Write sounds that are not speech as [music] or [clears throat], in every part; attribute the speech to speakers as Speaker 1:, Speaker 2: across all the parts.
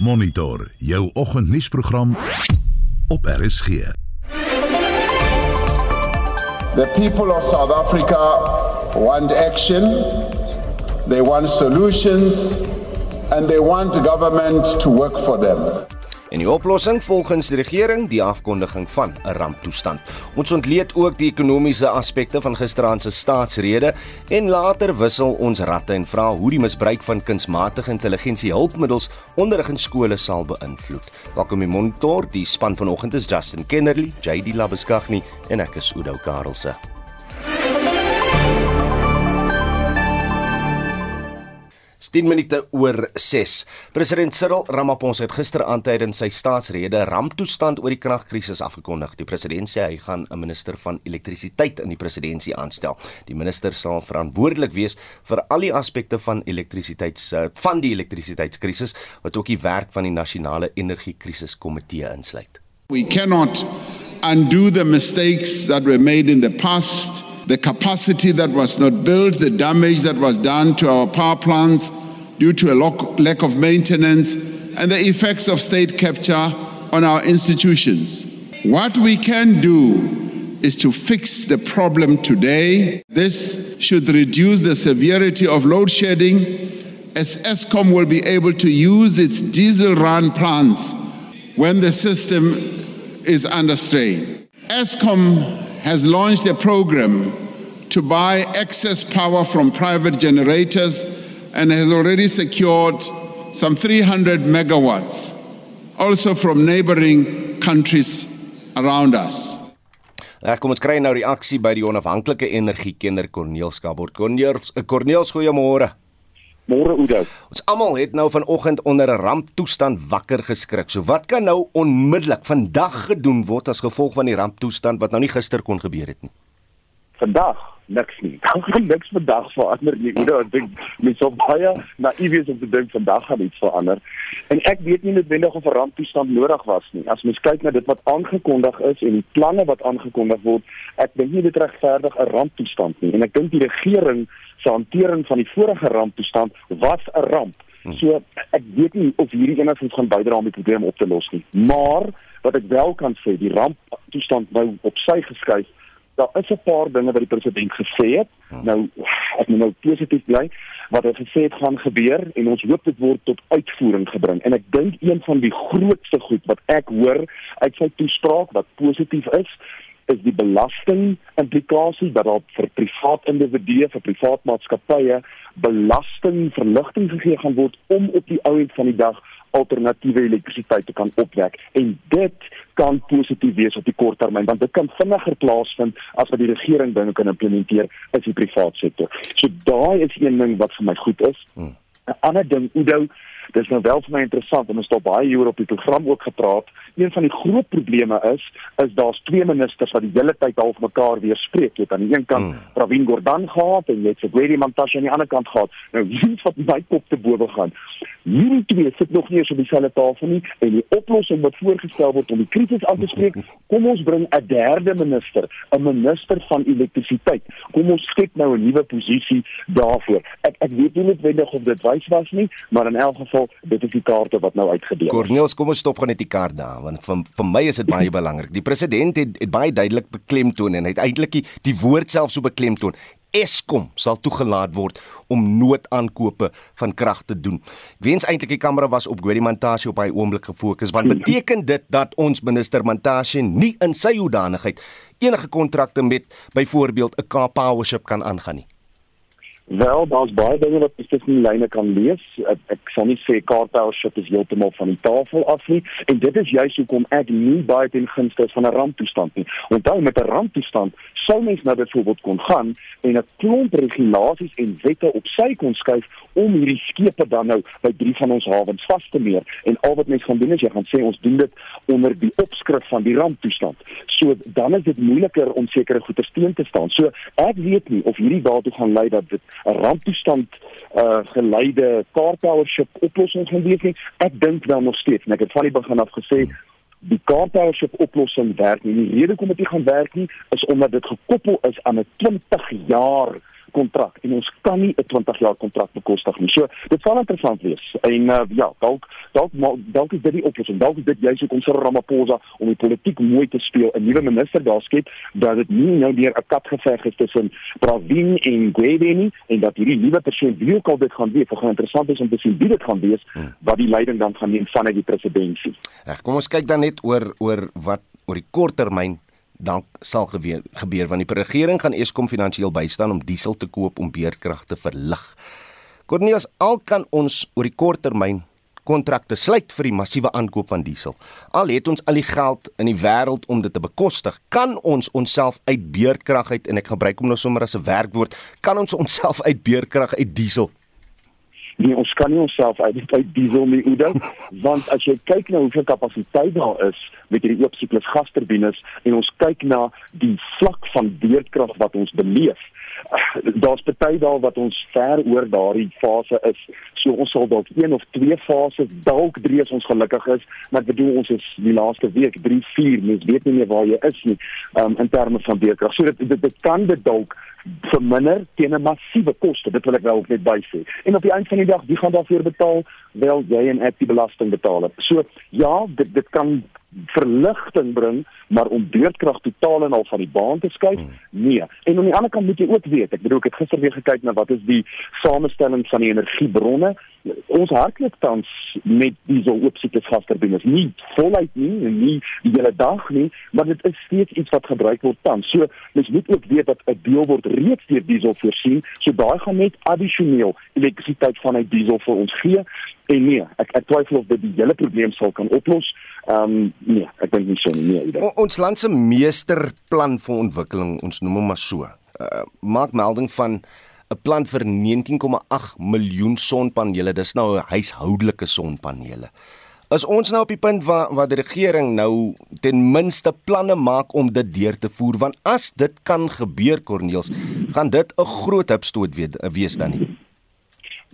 Speaker 1: Monitor jou oggendnuusprogram op RSG.
Speaker 2: The people of South Africa want action, they want solutions, and they want government to work for them.
Speaker 3: En die oplossing volgens die regering die afkondiging van 'n ramptoestand. Ons ontleed ook die ekonomiese aspekte van gisteraand se staatsrede en later wissel ons ratte en vra hoe die misbruik van kunsmatige intelligensie hulpmiddels onderrig in skole sal beïnvloed. Welkom in Monitor, die span vanoggend is Justin Kennerly, JD Labeskagni en ek is Udo Karlse. 10 minute oor 6. President Cyril Ramaphosa het gister aantydens sy staatsrede ramptoestand oor die kragkrisis afgekondig. Die president sê hy gaan 'n minister van elektrisiteit in die presidentskap aanstel. Die minister sal verantwoordelik wees vir al die aspekte van elektrisiteits van die elektrisiteitskrisis wat ook die werk van die nasionale energiekrisiskomitee insluit.
Speaker 2: We cannot undo the mistakes that were made in the past. the capacity that was not built, the damage that was done to our power plants due to a lack of maintenance, and the effects of state capture on our institutions. What we can do is to fix the problem today. This should reduce the severity of load shedding as ESCOM will be able to use its diesel run plants when the system is under strain. ESCOM has launched a program to buy excess power from private generators and has already secured some 300 megawatts, also from neighboring countries around us.
Speaker 3: Ja, kom ons kry nou reaksie by die onafhanklike energiekenner Corneel Skabort. Corneels, Corneels, goeiemôre.
Speaker 4: Môre Oudo.
Speaker 3: Ons almal het nou vanoggend onder 'n ramptoestand wakker geskrik. So wat kan nou onmiddellik vandag gedoen word as gevolg van die ramptoestand wat nou nie gister kon gebeur het nie?
Speaker 4: Vandag niks nie. [laughs] Dan gaan niks vandag verander nie. Oudo, ek dink mense sou baie naïef wees om te dink vandag gaan iets verander. En ek weet nie noodwendig of 'n ramptoestand nodig was nie. As mens kyk na dit wat aangekondig is en die planne wat aangekondig word, ek dink nie dit regverdig 'n ramptoestand nie. En ek dink die regering se hantering van die vorige ramptoestand was 'n ramp. Hmm. So ek weet nie of hierdie enigsins gaan bydra om die probleem op te los nie. Maar wat ek wel kan sê, die ramptoestand nou op sy geskuif. Daar is 'n paar dinge wat die president gesê het. Hmm. Nou ek moet nou positief bly wat hy gesê het gaan gebeur en ons hoop dit word tot uitvoering gebring. En ek dink een van die grootste goed wat ek hoor uit sy toespraak wat positief is, is die belasting implikasie dat daar vir privaat individue vir privaat maatskappye belasting verligting gegee gaan word om op die ou end van die dag alternatiewe elektrisiteit te kan opwek en dit kan positief wees op die kort termyn want dit kan vinniger plaasvind as wat die regering dinge kan implementeer in die privaat sektor. So daai is een ding wat vir my goed is. Hmm. 'n Ander ding, Udo, dis nou wel vir my interessant en ons het baie hier op die program ook gepraat een van die groot probleme is is daar's twee ministers wat die hele tyd half mekaar weerspreek. Jy het aan die een kant mm. Pravin Gordhan gehad en jy het Segwedi Mantashe aan die ander kant gehad. Nou [laughs] iets wat my kop te bowe gaan. Hierdie twee sit nog nie eens op dieselfde tafel nie en die oplossing wat voorgestel word om die krisis aan te spreek, [laughs] kom ons bring 'n derde minister, 'n minister van elektrisiteit. Kom ons skep nou 'n nuwe posisie daarvoor. Ek ek weet nie noodwendig of dit wys was nie, maar in elk geval dit is die kaarte wat nou uitgedeel is.
Speaker 3: Corneels, kom ons stop gou net die kaart daar want vir vir my is dit baie [clears throat] belangrik. Die president het, het baie duidelik beklemtoon en hy het eintlik die, die woord self so beklemtoon. Eskom sal toegelaat word om noodaankope van krag te doen. Ek wens eintlik die kamera was op Gwedi Mantashe op hy oomblik gefokus want beteken dit dat ons minister Mantashe nie in sy hoedanigheid enige kontrakte met byvoorbeeld 'n Kaap Powership kan aangaan nie.
Speaker 4: Wel, daar's baie dinge wat jy tussen die lyne kan lees. Ek, ek sal nie sê kaartbelship is heeltemal van die tafel af nie en dit is juist hoekom ek nie baie ten gunste van 'n ramptoestand nie. Onthou met 'n ramptoestand sou mens nou byvoorbeeld kon gaan en 'n klomp regulasies en wette op sy kon skuif om hierdie skepe dan nou by drie van ons hawens vas te meer en al wat mens gaan doen is jy gaan sê ons doen dit onder die opskrif van die ramptoestand. So dan is dit moeiliker om sekere goeder steun te staan. So ek weet nie of hierdie daartoe gaan lei dat dit 'n ramptoestand uh geleide kaartpowership oplossing gaan wees nie. Ek dink wel nog steeds en ek het van die begin af gesê die kaartpowership oplossing werk nie. Die rede hoekom dit nie gaan werk nie is omdat dit gekoppel is aan 'n 20 jaar kontrak en ons kan nie 'n 20 jaar kontrak bekostig nie. So dit sal interessant wees. En uh, ja, dalk dalk dalk is dit die oplossing. Dalk is dit juist hoekom Cyril Ramaphosa om die politiek mooi te speel 'n nuwe minister daar skep dat dit nie nou weer 'n katgeveg is tussen Pravin en Gwede nie en dat hierdie nuwe persoon wie ook al dit gaan wees, gaan interessant is om te sien wie dit gaan wees hmm. wat die leiding dan gaan neem vanuit die presidentskap.
Speaker 3: Reg, kom ons kyk dan net oor oor wat oor die korttermyn dan sal gebeur, gebeur want die regering gaan Eskom finansiëel bystaan om diesel te koop om beerdkrag te verlig. Cornelius, al kan ons oor die kort termyn kontrakte sluit vir die massiewe aankoop van diesel. Al het ons al die geld in die wêreld om dit te bekostig, kan ons onsself uit beerdkrag uit en ek gebruik hom nou sommer as 'n werkwoord, kan ons onsself uit beerdkrag uit diesel
Speaker 4: Nee, ons kan nie onsself uit uit diesel nie Oudo, [laughs] want as jy kyk na hoeveel kapasiteit daar is met hierdie oop siklus gasturbines en ons kyk na die vlak van beerdkrag wat ons beleef, daar's party daar wat ons ver oor daardie fase is. So ons sal dalk een of twee fases, dalk drie as ons gelukkig is, maar ek bedoel ons is die laaste week 3, 4, mens weet nie meer waar jy is nie um, in terme van beerdkrag. So dit dit, dit kan dit dalk verminder teen 'n massiewe koste. Dit wil ek wel net bysê. En op die einde van die dag, wie gaan daarvoor betaal? Wel jy en ek die belastingbetaler. So ja, dit dit kan verligting bring, maar om beurtkrag totaal en al van die baan te skuif? Hmm. Nee. En aan die ander kant moet jy ook weet, ek bedoel ek het gister weer gekyk na wat is die samestelling van die energiebronne. Ons hardloop tans met diesel oopsiektes gasturbines. Nie voluit nie, nie die hele dag nie, maar dit is steeds iets wat gebruik word tans. So mens moet ook weet dat 'n deel word reeds deur diesel voorsien, so daai gaan net addisioneel elektrisiteit vanuit diesel vir ons gee. En nee, ek ek twyfel of dit die hele probleem sal kan oplos. Ehm um, nee, ek dink nie so nie. Nee,
Speaker 3: o, ons land se meesterplan vir ontwikkeling, ons noem hom maar so. Uh, maak melding van 'n plan vir 19,8 miljoen sonpanele. Dis nou 'n huishoudelike sonpanele. Is ons nou op die punt waar waar die regering nou ten minste planne maak om dit deur te voer want as dit kan gebeur Corneels, gaan dit 'n groot hupstoot wees dan nie.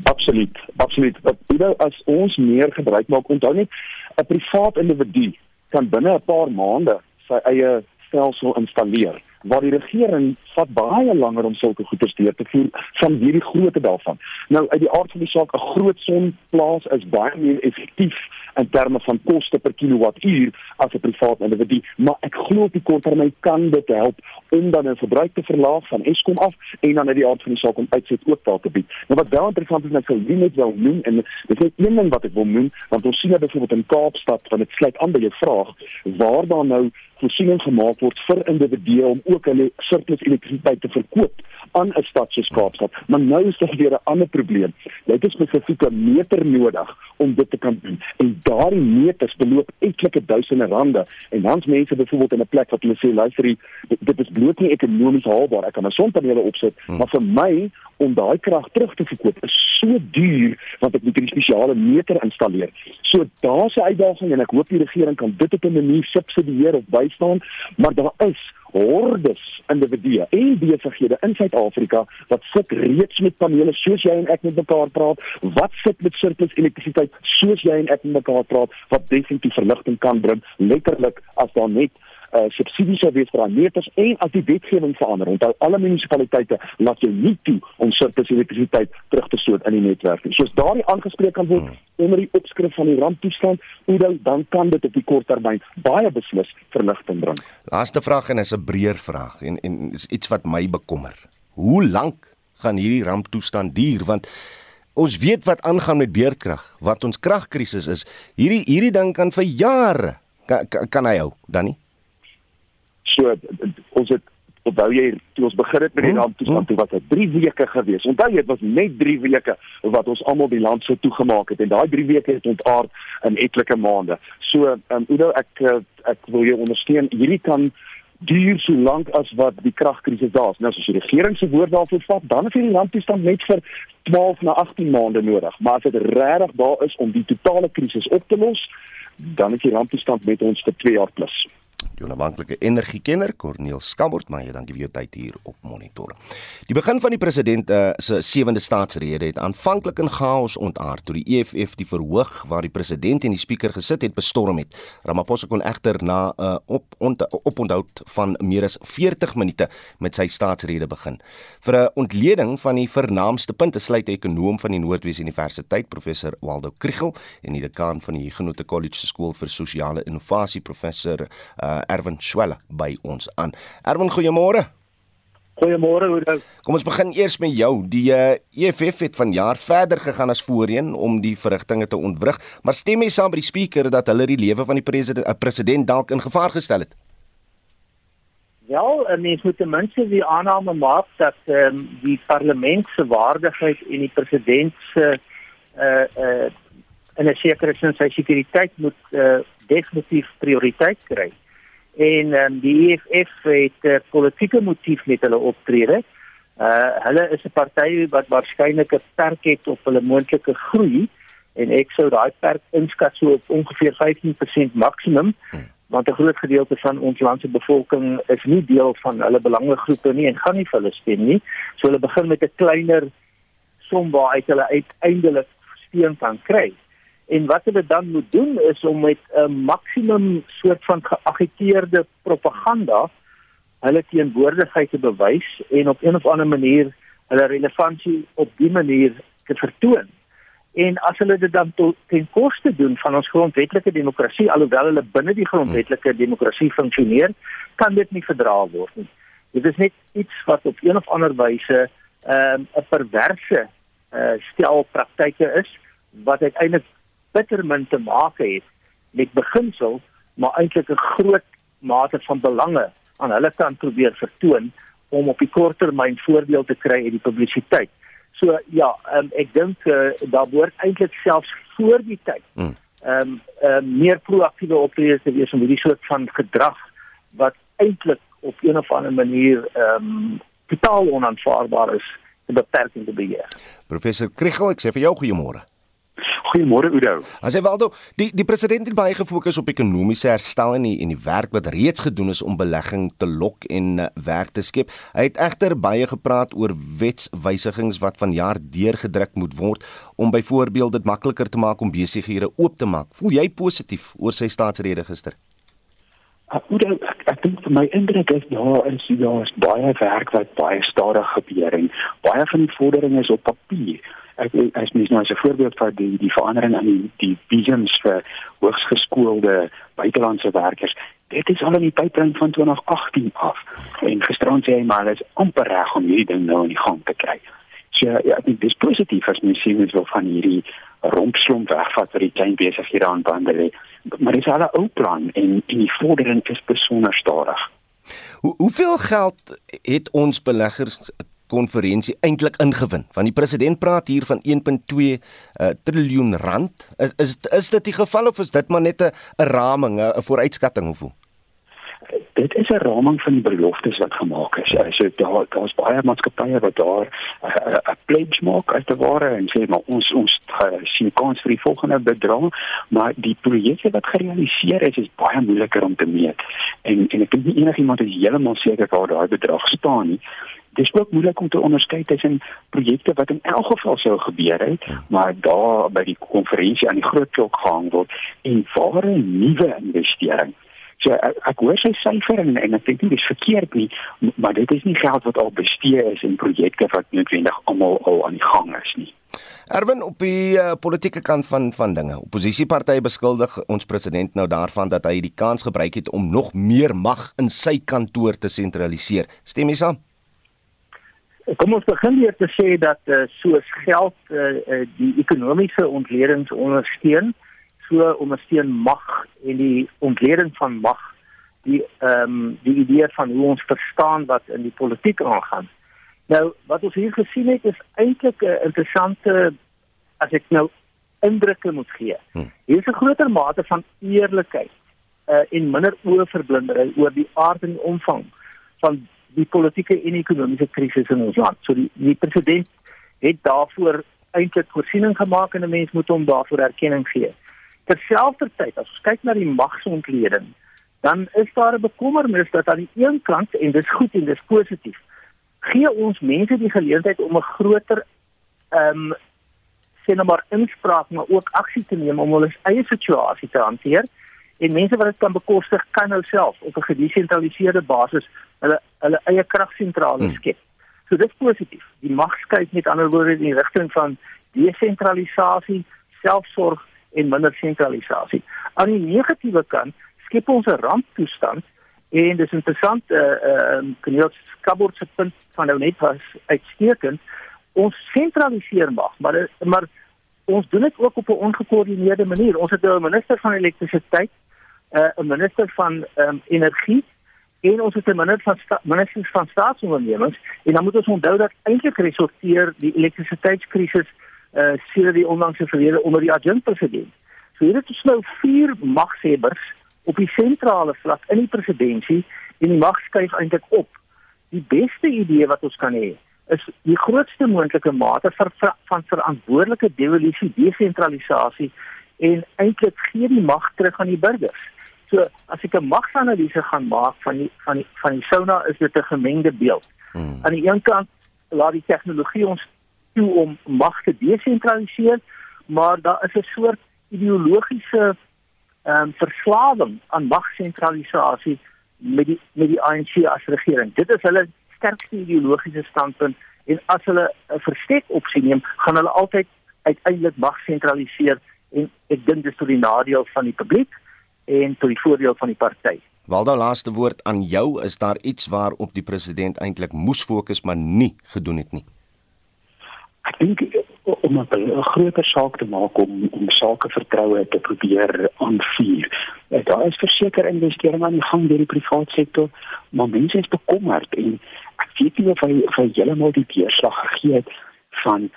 Speaker 4: Absoluut, absoluut. Nou as ons meer gebruik maak, onthou net 'n privaat individu kan binne 'n paar maande sy eie stelsel installeer waar die regering vat baie langer om sulke goeder te te voer van hierdie grootte daarvan. Nou uit die aard van die saak 'n groot sonplaas is baie meer effektief in terme van koste per kilowattuur as 'n privaat individu, maar ek glo op die korttermyn kan dit help om dan 'n verbruik te verlaag van Eskom af en dan uit die aard van die saak om uitset ook daar te bied. Nou wat wel interessant is net sou wie net wel noem en dit is een ding wat ek wil noem want ons sien dat byvoorbeeld in Kaapstad van dit sluit aan by jou vraag waar daar nou voorsiening gemaak word vir individue om ook hulle surplus elektrisiteit te verkoop aan 'n stad soos Kaapstad. Maar nou is daar weer 'n ander probleem. Jy het spesifieke meter nodig om dit te kan doen. En daardie meters beloop etlike duisende rande en dan's mense byvoorbeeld in 'n plek wat hulle sê luister dit, dit is bloot nie ekonomies haalbaar. Ek kan 'n sonpanele opsit, hmm. maar vir my om daai krag terug te verkoop is so duur want ek moet 'n spesiale meter installeer. So daar's 'n uitdaging en ek hoop die regering kan dit op 'n manier subsidieer of bystaan, maar daar is hordes individue en besighede in Suid-Afrika wat sit reeds met panele soos jy en ek met mekaar praat, wat sit met surplus elektrisiteit soos jy en ek met mekaar praat wat definitief verligting kan bring letterlik as daar net uh, subsidies sou wees vir aanmeters en as die wetgewing verander. Onthou alle munisipaliteite laat jou nie toe om surplus elektrisiteit terug te stoot in die netwerk nie. Soos daardie aangespreek kan word hmm. onder die opskrif van die ramptoestand, dan kan dit op die kort termyn baie beslis verligting bring.
Speaker 3: Laaste vraag en is 'n breër vraag en en is iets wat my bekommer. Hoe lank gaan hierdie ramptoestand duur want Ons weet wat aangaan met beerdkrag, wat ons kragkrisis is. Hierdie hierdie ding kan vir jare kan, kan hy hou, dan nie?
Speaker 4: So ons het onthou jy toe ons begin het met die hm? ramptoestand toe was dit 3 weke gewees. Onthou jy dit was net 3 weke wat ons almal die land so toegemaak het en daai 3 weke het ontaard in etlike maande. So ehm um, Udo ek eh, ek wil jou ondersteun. Hierdie kan duur so lank as wat die kragkrisis daar is. Nou as die regering se woord daarvoor vat, dan is die landtoestand net vir 12 na 18 maande nodig. Maar as dit regtig daar is om die totale krisis op te los, dan is die ramptoestand met ons vir 2 jaar plus.
Speaker 3: Die onafhanklike energiekenner Corneel Skambort, maar jy dankie vir jou tyd hier op Monitor. Die begin van die president uh, se sewende staatsrede het aanvanklik in chaos ontaard toe die EFF die verhoog waar die president en die spreker gesit het bestorm het. Ramaphosa kon egter na 'n uh, op oponthou van meer as 40 minute met sy staatsrede begin. Vir 'n ontleding van die vernaamste punte sluit 'n ekonom van die Noordwes Universiteit, professor Waldo Kriel en die dekaan van die Huguenot College skool vir sosiale innovasie, professor uh, Erwin Schwelle by ons aan. Erwin, goeiemôre.
Speaker 5: Goeiemôre, hoe dan?
Speaker 3: Kom ons begin eers met jou. Die uh, EFF het vanjaar verder gegaan as voorheen om die verrigtinge te ontwrig, maar stem jy saam met die spreker dat hulle die lewe van die president, uh, president dalk in gevaar gestel het?
Speaker 5: Ja, mens moet ten minste die aanname maak dat ehm um, die parlement se waardigheid en die president se uh uh in 'n sekere sin sy sekuriteit moet uh definitief prioriteit kry. En um, die EFF het 'n uh, politieke motief met hulle optrede. Uh hulle is 'n party wat waarskynlik 'n perk het op hulle moontlike groei en ek sou daai perk inskat so op ongeveer 15% maksimum. Hmm want 'n groot gedeelte van ons land se bevolking is nie deel van hulle belangegroepe nie en gaan nie vir hulle stem nie. So hulle begin met 'n kleiner som waar uit hulle uiteindelik steun kan kry. En wat hulle dan moet doen is om met 'n maksimum soort van geagiteerde propaganda hulle teenwoordigheid te bewys en op een of ander manier hulle relevantie op die manier te vertoon. En as hulle dit dan ten koste doen van ons grondwetlike demokrasie alhoewel hulle binne die grondwetlike demokrasie funksioneer, kan dit nie verdra word nie. Dit is net iets wat op een of ander wyse 'n um, perverse uh, stel praktyke is wat uiteindelik bitter min te maak het met beginsel, maar eintlik 'n groot mate van belange aan hulle kant probeer vertoon om op die korttermyn voordeel te kry uit die publisiteit. So ja, um, ek dink uh, daar word eintlik selfs voor die tyd hmm. ehm um, um, meer proaktiewe optredes te wees om hierdie soort van gedrag wat eintlik op een of ander manier ehm um, totaal onaanvaarbaar is te beperk en te beheer.
Speaker 3: Professor Kriegel, ek sê vir jou goeiemôre.
Speaker 6: Goeiemôre Udo.
Speaker 3: As hy Waldo, die die president het baie gefokus op ekonomiese herstel en die, en die werk wat reeds gedoen is om belegging te lok en uh, werk te skep. Hy het egter baie gepraat oor wetswysigings wat vanjaar deurgedruk moet word om byvoorbeeld dit makliker te maak om besighede oop te maak. Voel jy positief oor sy staatsrede gister?
Speaker 6: Uh, Udo, ek, ek dink my indruk is daar is daar is baie werk wat baie stadig gebeur en baie van die vorderinge is op papier ek as mens nou as 'n voorbeeld van die die verandering aan die die visums vir hoogs geskoolde buitelandse werkers dit is al in die pyplyn van 2018 af. En gisterand sê hy maar dit is amper reg om hierdie ding nou in die gang te kry. So ja dink dis positief as mens sien hoe van hierdie rompslomp wegvat vir die klein besighede aan bande maar dis al 'n ou plan en en die vordering is besonder stadig.
Speaker 3: Hoe hoeveel geld het ons beleggers konferensie eintlik ingewin? Want die president praat hier van 1.2 uh, triljoen rand. Is, is is dit die geval of is dit maar net 'n raming, 'n vooruitskatting hoe?
Speaker 6: Dit is 'n raming van die beloftes wat gemaak is. Ja. So daar daar's baie maatskappye wat daar 'n pledge maak as te ware en sê maar ons ons uh, sien kans vir die volgende bedrag, maar die projekte wat gerealiseer is is baie moeiliker om te meet. En en ek dink nie enigiemand is heeltemal seker waar daai bedrag staan nie dis ook moeilik om te onderskei tussen projekte wat in elk geval sou gebeur het, ja. maar daar by die konferensie aan die groot klok gehang word en ware nuwe investering. So ek, ek hoor sy syfer en, en ek dink nie dis verkeerd nie, maar dit is nie geld wat al bestee is in projekte wat noodwendig almal al aan die gang is nie.
Speaker 3: Erwin op die uh, politieke kant van van dinge. Opposisiepartye beskuldig ons president nou daarvan dat hy die kans gebruik het om nog meer mag in sy kantoor te sentraliseer. Stem jy saam?
Speaker 5: Kom ons begin weer te sê dat uh, soos geld uh, uh, die ekonomiese ontledings ondersteun, so ondersteun mag en die ontleding van mag die ehm um, die idee van hoe ons verstaan wat in die politiek aangaan. Nou wat ons hier gesien het is eintlik 'n interessante as ek nou indrukke moet gee. Hmm. Hier is 'n groter mate van eerlikheid uh, en minder oorverblindery oor die aard en omvang van die politieke en ekonomiese krisis in ons land. So die, die president het daarvoor eintlik voorsiening gemaak en 'n mens moet hom daarvoor erkenning gee. Terselfdertyd as ons kyk na die magsontleding, dan is daar 'n bekommernis dat aan die een kant en dis goed en dis positief gee ons mense die geleentheid om 'n groter ehm um, sien nou maar inspraak maar ook aksie te neem om hulle eie situasie te hanteer en mense wat dit kan bekostig kan nou self op 'n gedesentraliseerde basis hulle hulle eie kragsentrale hmm. skep. So dit is positief. Die mag skuif met ander woorde in die rigting van desentralisasie, selfsorg en minder sentralisasie. Aan die negatiewe kant skep ons 'n ramptoestand en dis interessant eh uh, ehm uh, Kniels Skabort se punt van nou net was uitstekend. Ons sentraliseer mag, maar maar ons doen dit ook op 'n ongekoördineerde manier. Ons het nou 'n minister van elektrisiteit, eh, 'n uh, minister van ehm um, energie en ons het 'n minister van minister van staatsondernemings en dan moet ons onthou dat eintlik resorteer die elektrisiteitskrisis eh uh, sedert die onlangse verlede onder die adjunkt president. So hier het ons nou vier magshebbers op die sentrale vlak in die presidentskap en die mag skuif eintlik op. Die beste idee wat ons kan hê is die grootste moontlike mate vir, vir, van verantwoordelike devolusie, desentralisasie en eintlik gee die mag terug aan die burgers. So as ek 'n magsanalise gaan maak van die van die van die Sona is dit 'n gemengde beeld. Hmm. Aan die een kant laat die tegnologie ons toe om mag te desentraliseer, maar daar is 'n soort ideologiese ehm um, verslawing aan magsentralisasie met die met die ANC as regering. Dit is hulle sterkste ideologiese standpunt en as hulle 'n verstek opsie neem, gaan hulle altyd uiteindelik mag sentraliseer en ek dink dis tot die nadeel van die publiek en tot die voordeel van die party.
Speaker 3: Waldo laaste woord aan jou is daar iets waarop die president eintlik moes fokus maar nie gedoen het nie.
Speaker 6: Ek dink om 'n groter saak te maak om om sake vertroue te probeer aanvuur. Daar is verseker investering aan die gang deur die private sektor, maar mense is bekommerd en ek weet nie of hy of hy heeltemal die deurslag gegee het van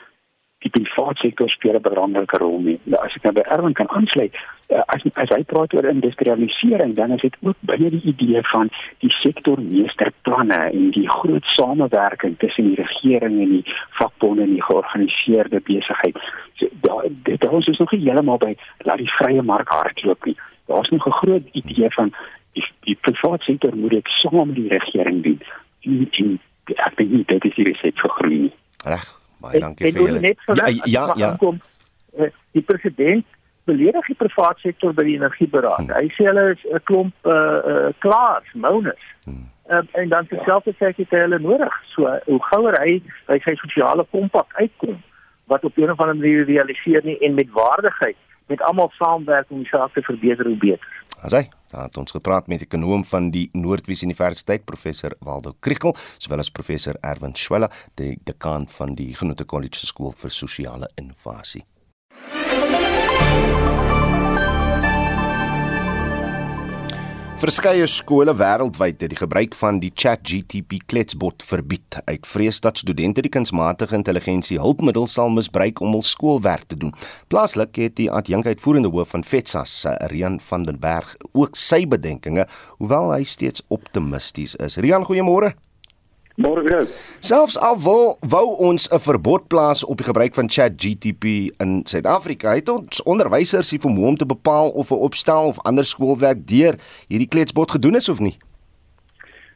Speaker 6: die private sektor speel 'n belangrike rol nie. Nou, as ek nou by Erwin kan aansluit, uh, as as hy praat oor industrialisering, dan is dit ook binne die idee van die sektormeesterplanne en die groot samewerking tussen die regering en die vakbonde en die georganiseerde besigheid. So, daar dit ons is nog nie heeltemal by laat die vrye mark hardloop nie. Daar's nog 'n groot idee van die, die private sektor moet dit saam met die regering doen en, en ek dink nie dit is die resept vir groei nie.
Speaker 3: Reg, baie dankie vir julle. Ja, ja, ja. Aankom,
Speaker 5: eh, die president beledig die private sektor by die energieberaad. Hmm. Hy sê hulle is 'n klomp uh uh klaar, mounus. Hmm. Um, en dan selfs sê hy hulle nodig. So hoe gouer hy by sy sosiale kompak uitkom wat op 'n of ander manier realiseer nie en met waardigheid met almal saamwerk om die saak te verbeter hoe beter.
Speaker 3: As hy Daar het ons gepraat met 'n ekonom van die Noordwes Universiteit, professor Waldo Krugel, sowel as professor Erwin Schwella, die dekaan van die Genote College Skool vir Sosiale Innovasie. Verskeie skole wêreldwyd het die gebruik van die ChatGPT kletsbot verbied uit vrees dat studente die kunsmatige intelligensie hulpmiddel sal misbruik om hul skoolwerk te doen. Plaaslik het die adjunkuitvoerende hoof van FETSAS, Rian van den Berg, ook sy bedenkinge, hoewel hy steeds optimisties is. Rian, goeiemôre.
Speaker 7: Môre.
Speaker 3: Selfs al wil wou ons 'n verbod plaas op die gebruik van ChatGPT in Suid-Afrika, het ons onderwysers die vermoë om te bepaal of 'n opstel of ander skoolwerk deur hierdie kletsbot gedoen is of nie.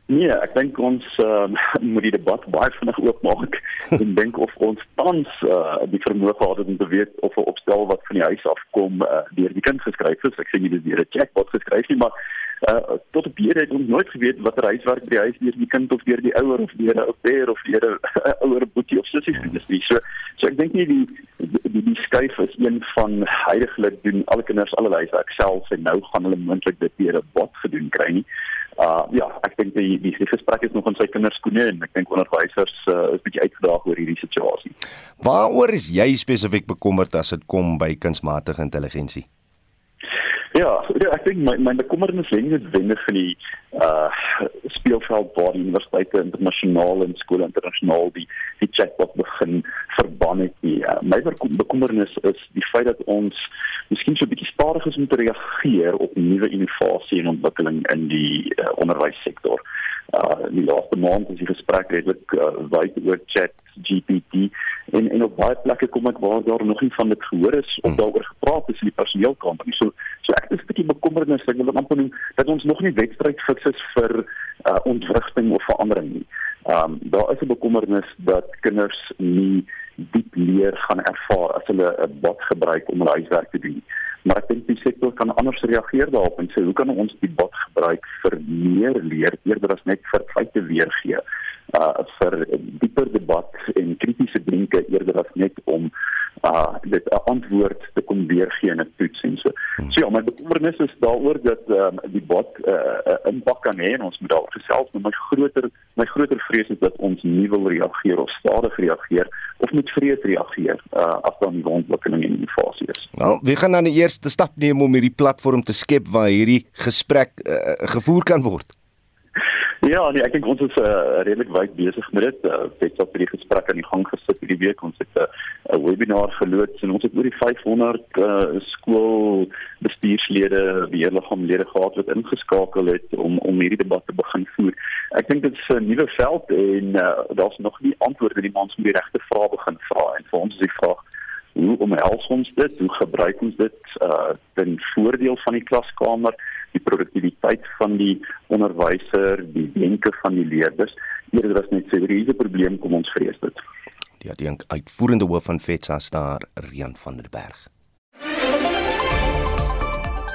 Speaker 7: Nee, ek dink ons uh, [laughs] moet die debat baie vinnig oopmaak [laughs] en dink of ons tans uh, die vermoë gehad het om te weet of 'n opstel wat van die huis af kom uh, deur die kind geskryf is. Ek sê nie dis deur 'n chatbot geskryf nie, maar uh, tot op hierdie het ons nooit geweet watter huiswerk by die huis deur die kind of deur die ouer of deur 'n ouer of deur 'n [laughs] ouer boetie of sussie gedoen is nie. So so ek dink nie die die die skuif is een van heiliglik doen alle kinders alle huiswerk self en nou gaan hulle moontlik dit deur 'n bot gedoen kry nie. Uh ja, ek dink die die, die gesprek is nog in sy kinders skoene en ek dink onderwysers uh, is bietjie uitgedaag oor hierdie situasie.
Speaker 3: Waaroor is jy spesifiek bekommerd as dit kom by kunsmatige intelligensie?
Speaker 7: Ja, ja, ek dink my my bekommernis lê nie noodwendig in die uh speelveld waar die universiteite internasionaal en skole internasionaal die die chatbot begin verban het nie. Uh, my bekommernis is die feit dat ons miskien so 'n bietjie stadig is om te reageer op nuwe innovasie en ontwikkeling in die uh, onderwyssektor. Uh die laaste maand is die gesprek redelik uh, wyd oor chat GPT en en op baie plekke kom ek waar daar nog nie van dit gehoor is of hmm. daaroor gepraat is in die personeelkamer nie. So so ek is 'n bietjie bekommernis ek wil amper noem dat ons nog nie wedstryd fiks is vir uh, ontwrigting of verandering nie. Ehm um, daar is 'n bekommernis dat kinders nie diep leer gaan ervaar as hulle 'n bot gebruik om hulle huiswerk te doen. Maar ek dink die sektor kan anders reageer daarop en sê hoe kan ons die bot gebruik vir meer leer eerder as net vir feite weergee uh vir dieper debat en kritiese denke eerder as net om uh dit 'n antwoord te kom weergee in 'n toets en so. So ja, my bekommernis is daaroor dat um, die bot 'n uh, uh, impak kan hê en ons moet daar gesels, maar my groter my groter vrees is dat ons nie wil reageer of stadig reageer of met vrees reageer uh as daar nie ontwikkeling in die fase is.
Speaker 3: Nou, wie gaan dan die eerste stap neem om hierdie platform te skep waar hierdie gesprek uh, gevoer kan word?
Speaker 7: Ja, nee, ek dink ons is uh, redelik wyd besig met dit. Uh, het op die gesprek aan die gang gesit hierdie week. Ons het 'n uh, webinar geloods en ons het oor die 500 uh, skoolbestuurslede, beheerliggaamlede gehad wat ingeskakel het om om hierdie debat te begin voer. Ek dink dit is 'n nuwe veld en uh, daar's nog nie antwoorde nie, maar ons moet die regte vrae begin vra en vir ons is die vraag hoe omhels ons dit? Hoe gebruik ons dit uh ten voordeel van die klaskamer? Die produktiwiteit van die onderwyser, die denke van die leerders. Eerder as net sê hier is 'n probleem, kom ons vrees dit.
Speaker 3: Die dink uitvoerende hoof van FETSA daar Rian van der Berg.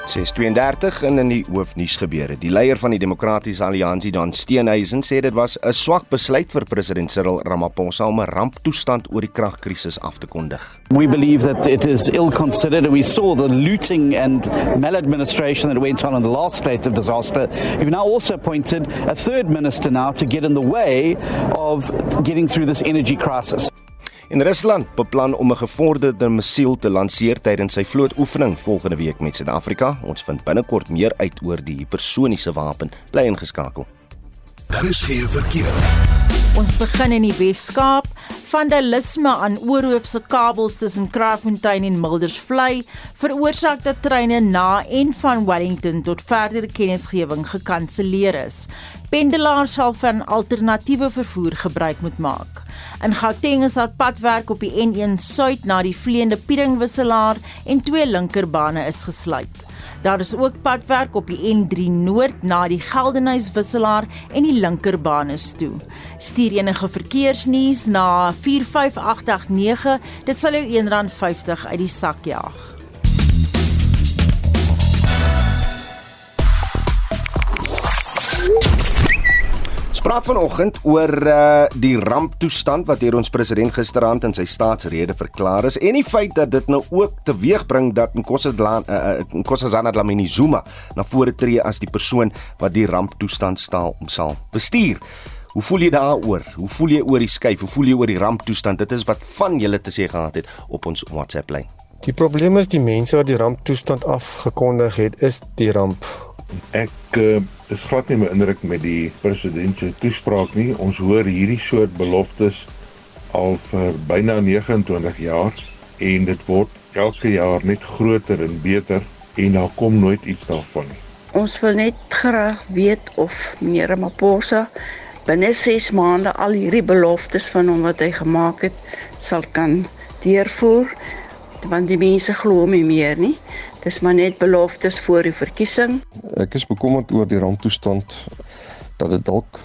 Speaker 3: 632 in in die hoofnuus gebeure. Die leier van die Demokratiese Alliansie, Dan Steenhuisen, sê dit was 'n swak besluit vir president Cyril Ramaphosa om 'n ramptoestand oor die kragkrisis af te kondig.
Speaker 8: We believe that it is ill considered and we saw the looting and maladministration that went on in the last state of disaster. We've now also appointed a third minister now to get in the way of getting through this energy crisis.
Speaker 3: In Rusland beplan om 'n gevorderde missiel te lanseer tydens sy vlootoefening volgende week met Suid-Afrika. Ons vind binnekort meer uit oor die hipersoniese wapen. Bly ingeskakel.
Speaker 1: Daar is geen verkeer.
Speaker 9: Ons begin in die Wes-Kaap. Vandalisme aan oorhoofse kabels tussen Kraaifontein en Mildersvlei veroorsaak dat treine na en van Wellington tot verdere kennisgewing gekanselleer is. Pendelaars sal van alternatiewe vervoer gebruik moet maak. In Gauteng is daar padwerk op die N1 Suid na die vleiende Pieringwisselaar en twee linkerbane is gesluit. Daar is ook padwerk op die N3 Noord na die Geldenhuys wisselaar en die linkerbane toe. Stuur enige verkeersnuus na 45889. Dit sal jou R1.50 uit die sak jaag.
Speaker 3: Praat vanoggend oor uh, die ramptoestand wat deur ons president gisteraand in sy staatsrede verklaar is en die feit dat dit nou ook teweegbring dat Nkosazana uh, Nkosazana Dlamini Zuma na vore tree as die persoon wat die ramptoestand staal om sal bestuur. Hoe voel jy daaroor? Hoe voel jy oor die skuif? Hoe voel jy oor die ramptoestand? Dit is wat van julle te sê gehad het op ons WhatsApp lyn.
Speaker 10: Die probleem is die mense wat die ramptoestand afgekondig het, is die ramp
Speaker 11: Ek uh, is glad nie beïndruk met die president se toespraak nie. Ons hoor hierdie soort beloftes al vir byna 29 jaar en dit word elke jaar net groter en beter en daar kom nooit iets daarvan nie.
Speaker 12: Ons wil net graag weet of meneer Maposa binne 6 maande al hierdie beloftes van hom wat hy gemaak het sal kan deurvoer want die mense glo hom nie meer nie. Dis maar net beloftes voor die verkiesing.
Speaker 13: Ek is bekommerd oor die ramptoestand dat dit dalk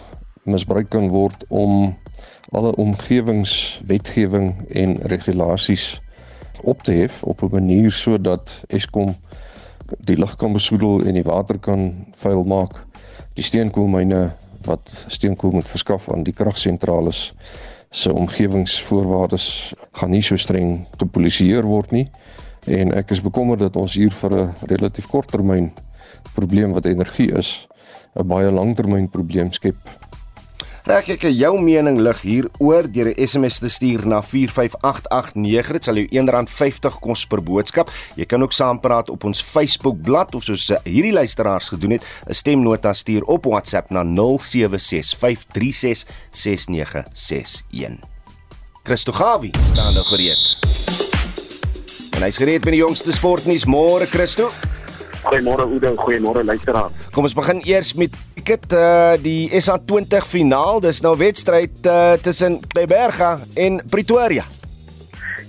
Speaker 13: misbruik kan word om alle omgewingswetgewing en regulasies op te hef op 'n manier sodat Eskom die lug kan besoedel en die water kan vuil maak. Die steenkoolmyne wat steenkool moet verskaf aan die kragsentrales se omgewingsvoorwaardes gaan nie so streng gepolisieer word nie en ek is bekommerd dat ons hier vir 'n relatief kort termyn probleem wat energie is 'n baie langtermyn probleem skep.
Speaker 3: Reg ek jou mening lig hier oor deur 'n SMS te stuur na 45889 dit sal jou R1.50 kos per boodskap. Jy kan ook saampraat op ons Facebook bladsy of soos hierdie luisteraars gedoen het, 'n stemnota stuur op WhatsApp na 0765366961. Christo Gawie staan daar gereed. Hy's gereed met die jongste sportnuus. Môre Christo.
Speaker 4: Goeiemôre Oudo, goeiemôre luisteraar.
Speaker 3: Kom ons begin eers met cricket uh die SA20 finaal. Dis nou wedstryd uh tussen Kleiberga en Pretoria.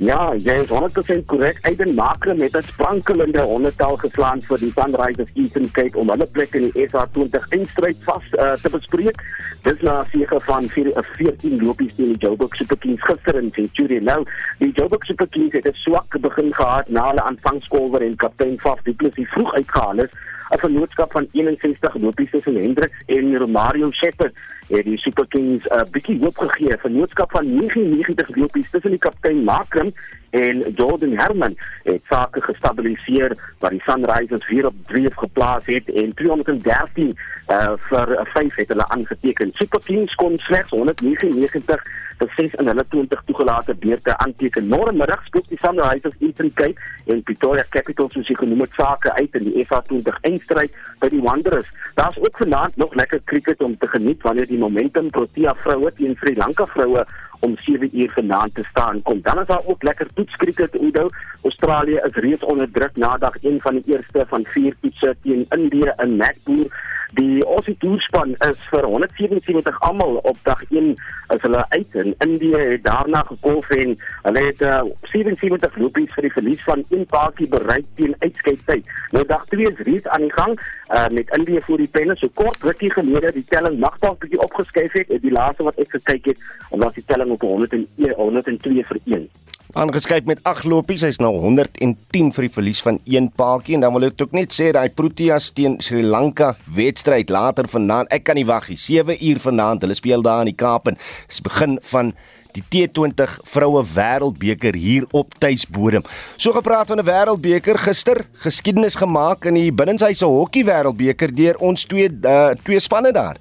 Speaker 14: Ja, jy is 100% korrek. Aiden Makram het 'n sprankelende honderdtal geslaan vir die Sunrisers Eastern Cape om hulle plek in die SA20 eindstryd vas uh, te bespreek. Dis na 'n sege van 14 lopies teen die Joburg Super Kings gister in Centurion. Nou, die Joburg Super Kings het 'n swak begin gehad na hulle aanvangskolwer en kaptein Faf Du Plessis vroeg uitgehaal is. 'n Vennootskap van 61 lopies tussen Hendriks en Romario Shepherd het die Super Kings 'n uh, bietjie hoop gegee. 'n Vennootskap van 99 lopies tussen die kaptein Makram en Jordan Herman het sake gestabiliseer waar die Sunrisers 4 op 3 geplaas het en 213 uh, vir 5 het hulle aangeteken. Super Kings kon slegs 199 vir 6 in hulle 20 toegelate beurte aanteken. Môremiddag speel die Sunrisers Eastern Cape en Pretoria Capitals soos jy genoem het sake uit in die FA20 eindstryd by die Wanderers. Daar's ook vanaand nog lekker cricket om te geniet wanneer die Momentum Protea vroue teen Sri Lanka vroue om 7 uur vanaand te staan kom. Dan is daar ook lekker toetskriket Oudo. Australië is reeds onder druk na dag 1 van die eerste van 4 toetse teen Indië in Nagpur. Die Aussie toerspan is vir 177 almal op dag 1 as hulle uit in Indië het daarna gekolf en hulle het uh, 77 lopies vir die verlies van een paartjie bereik teen uitskeidtyd. Nou dag 2 is reeds aan die gang uh, met Indië voor die penne so kort rukkie gelede die telling mag dalk bietjie opgeskuif het. Die laaste wat ek gekyk het, was die telling op 101 102 vir 1
Speaker 3: aangeskryf met 8 lopies. Hy's nou 110 vir die verlies van een paadjie en dan wil ek ook net sê daai Proteas teen Sri Lanka wedstryd later vanaand. Ek kan nie wag nie. 7 uur vanaand. Hulle speel daar in die Kaap en dis begin van die T20 vroue wêreldbeker hier op tuisbodem. So gepraat van 'n wêreldbeker gister, geskiedenis gemaak in die binnenshuise hokkie wêreldbeker deur ons twee uh, twee spanne daar.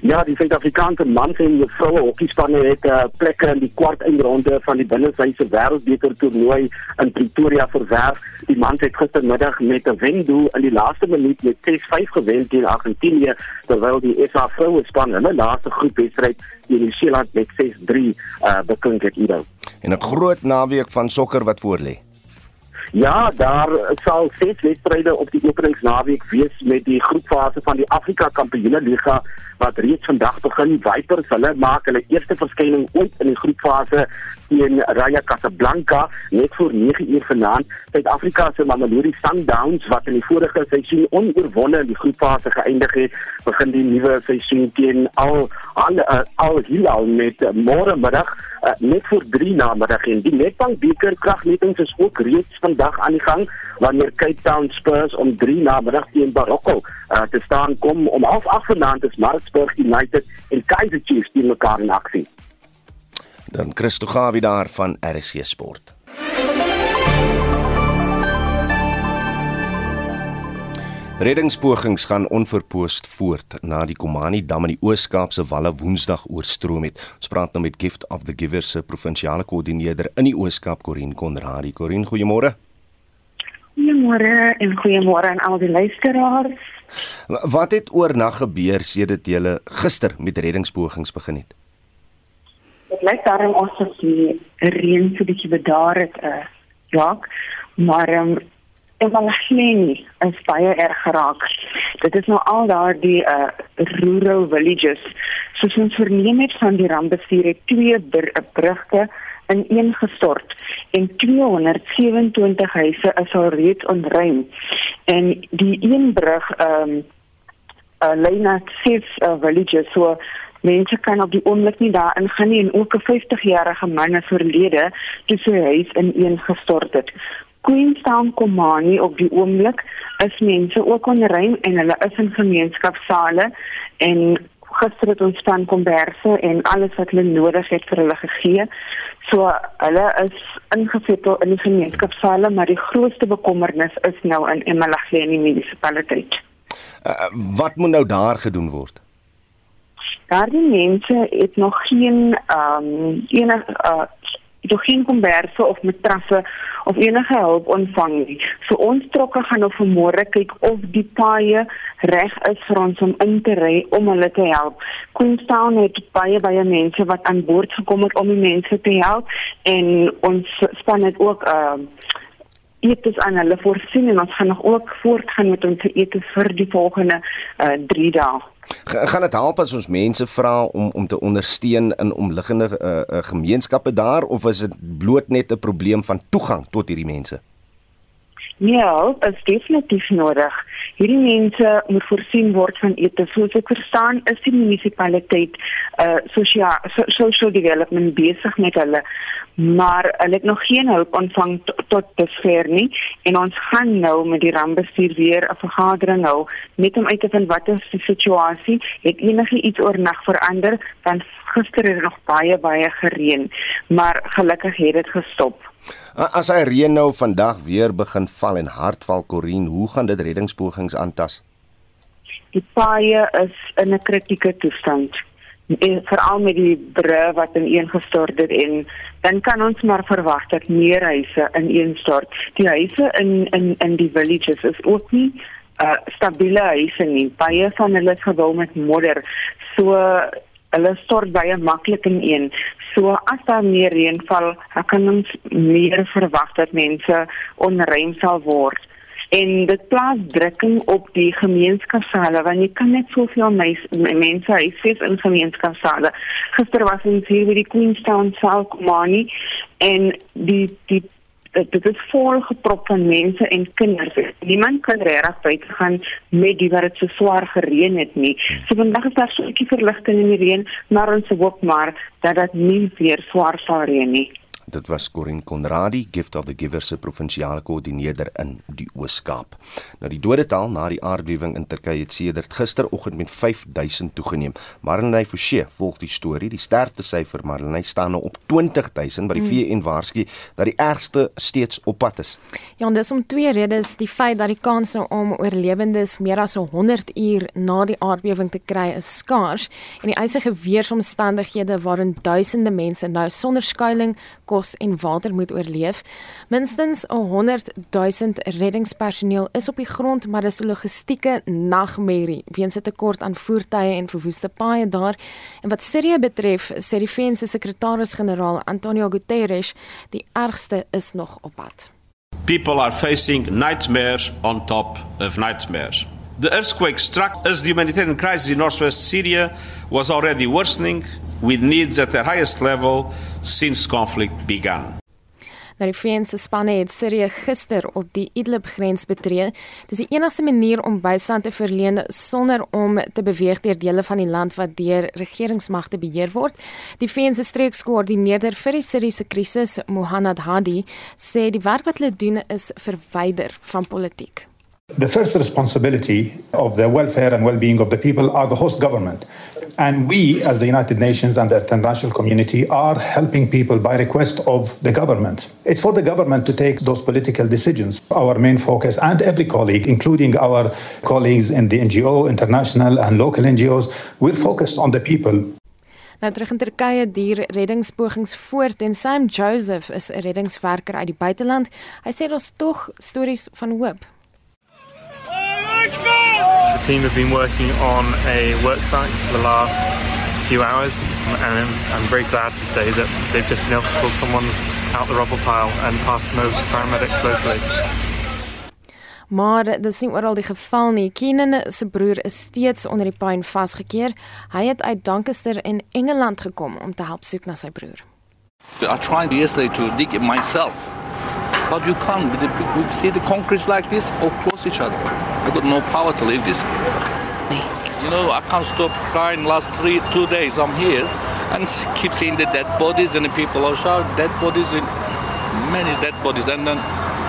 Speaker 14: Ja, die Suid-Afrikaanse mans en vroue hokkiespanne het 'n uh, plek in die kwart eindronde van die binnesyse wêreldbeker toernooi in Pretoria verwerf. Die mans het gistermiddag met 'n wendoel in die laaste minuut met 6-5 gewen teen Argentinië, terwyl die SA vroue span hulle laaste groepwedstryd teen Nieu-Seeland met 6-3 uh, beklink het.
Speaker 3: En 'n groot naweek van sokker wat voorlê.
Speaker 14: Ja, daar sal ses wedstryde op die openingsnaweek wees met die groepfase van die Afrika Kampioenligga wat reeds vandag begin. Vipers, hulle maak hulle eerste verskyning ooit in die groepfase teen Raja Casablanca net voor 9 uur vanaand. Suid-Afrika se Mamelodi Sundowns wat in die vorige seisoen onoorwonde in die groepfase geëindig het, begin die nuwe seisoen teen Al Al uh, Al Hilal met uh, môre middag uh, net voor 3 namiddag en die Nedbank beker kragmetings is ook reeds vandag aan die gang wanneer Cape Town Spurs om 3 namiddag teen Barocco uh, te staan kom om half 8 vanaand is Maritzburg United en Kaizer Chiefs teen mekaar in aksie
Speaker 3: dan Christo Gawie daar van RC Sport. Reddingspogings gaan onverpoost voort na die Komani Dam in die Oos-Kaapse Walle Woensdag oorstroom het. Ons praat nou met Gift of the Givers se provinsiale koördineerder in die Oos-Kaap, Corin Konradi. Corin, goeiemôre.
Speaker 15: Goeiemôre en goeiemôre aan al die luisteraars.
Speaker 3: Wat het oornag gebeur sedert jy gister met reddingspogings begin het?
Speaker 15: Dit lyk daarom asof die reën so 'n bietjie bedaar het, uh, ja. Maar um, Evalageni is baie erg geraak. Dit is nou al daar die uh rural villages. Soos ons verneem het van die rampbestuur het twee br brugte in een gestort en 227 huise is al reeds ontruim. En die een brug ehm um, uh, lei na ses uh, villages so mense kan op die oomblik nie daar ingaan nie en ook 'n 50-jarige man is oorlede toe sy huis ineen gestort het. Queenstown Komani op die oomblik is mense ook onrein en hulle is in gemeenskapsale en gister het ons span komberse en alles wat hulle nodig het vir hulle gegee. So hulle is ingesettel in die gemeenskapsale, maar die grootste bekommernis is nou in Emalahleni munisipaliteit.
Speaker 3: Uh, wat moet nou daar gedoen word?
Speaker 15: daardie mense het nog geen ehm um, enige uh, nog geen komberse of matrasse of enige hulp ontvang nie. So ons trokke gaan nou vanmôre kyk of die paaie reg is vir ons om in te ry om hulle te help. Queenstown het baie baie mense wat aan boord gekom het om die mense te help en ons span het ook ehm uh, etes aan hulle voorsien en ons gaan nog ook voortgaan met ons etes vir die volgende 3 uh, dae.
Speaker 3: Ga, gaan dit help as ons mense vra om om te ondersteun in omliggende uh, uh, gemeenskappe daar of is dit bloot net 'n probleem van toegang tot hierdie mense?
Speaker 15: Ja, dit is definitief nodig. Hierdie mense moet voorsien word van ete. Soos ek verstaan, is die munisipaliteit uh sosiaal so, social development besig met hulle, maar hulle het nog geen hulp ontvang tot dusver nie en ons gaan nou met die rampbestuur weer 'n vergadering hou net om uit te vind wat is die situasie. Het enige iets oornag verander? Want gister het nog baie baie gereën, maar gelukkig het dit gestop.
Speaker 3: As hy reën nou vandag weer begin val en hard val Corin, hoe gaan dit reddingspogings aantas?
Speaker 15: Die paaie is in 'n kritieke toestand. En veral met die bru wat ineengestort het en dan kan ons maar verwag dat meer huise ineenstort. Die huise in in in die villages is ook nie uh stabiele huise nie. Baie van hulle is gebou met modder. So hulle stort baie maklik ineen. So as daar meer reën val, kan ons meer verwag dat mense onruim sal word en dit plaas drukking op die gemeenskapsale want jy kan net soveel mense huisves in gemeenskapsale. Gister was ons hier by die Queenstown South Komani en die die dit is vol geprop van mense en kinders. Niemand kan regtig buite gaan met die wat dit so swaar gereën het nie. So vandag is daar so 'n bietjie verligting in die reën, maar ons hoop maar dat dit nie weer swaar sal reën nie.
Speaker 3: Dit was Corin Conradi, Gift of the Giver se provinsiale koördineerder in die Oos-Kaap. Nou die dodetal na die aardbewing in Turkye het sedert gisteroggend met 5000 toegeneem. Marlenae Forsie volg die storie. Die sterftesyfer Marlenae staan nou op 20000, maar die VN hmm. waarsku dat die ergste steeds op pad is.
Speaker 16: Ja, en dis om twee redes, die feit dat die kanse om oorlewendes meer as 100 uur na die aardbewing te kry is skaars en die eisige weeromstandighede waarin duisende mense nou sonder skuilings kos en water moet oorleef. Minstens 100 000 reddingspersoneel is op die grond, maar dis 'n logistieke nagmerrie weens 'n tekort aan voertuie en verwoeste paaie daar. En wat Sirië betref, sê die VN se sekretaris-generaal Antonio Guterres, die ergste is nog op pad.
Speaker 17: People are facing nightmares on top of nightmares. The earthquake struck as the humanitarian crisis in northwest Syria was already worsening with needs at their highest level since conflict began.
Speaker 16: Nou die VN se spanne het Sirië gister op die Idlib grens betree. Dis die enigste manier om bystand te verleen sonder om te beweeg deur dele van die land wat deur regeringsmagte beheer word. Die VN se streekskoördineerder vir die Siriëse krisis, Mohammad Hadi, sê die werk wat hulle doen is verwyder van politiek.
Speaker 18: The first responsibility of the welfare and well-being of the people are the host government. And we, as the United Nations and the international community, are helping people by request of the government. It's for the government to take those political decisions. Our main focus, and every colleague, including our colleagues in the NGO, international and local NGOs, we're focused on the people.
Speaker 16: Nou terug in Turkye duur reddingspogings voort en Sam Joseph is 'n reddingswerker uit die buiteland. Hy sê daar's tog stories van hoop.
Speaker 19: The team have been working on a worksite for the last few hours, and I'm very glad to say that they've just been able to pull someone out the rubble pile and pass them over to paramedics locally.
Speaker 16: Maar dis nie oral die geval nie. Keenan se broer is steeds onder die puin vasgekeer. Hy het uit Doncaster in Engeland gekom om te help soek na sy broer.
Speaker 20: I tried yesterday to dig it myself. But you can't. We see the concrete like this all close each other. I got no power to leave this. You know, I can't stop crying. Last three, two days, I'm here and keep seeing the dead bodies and the people shot. Dead bodies, in many dead bodies, and then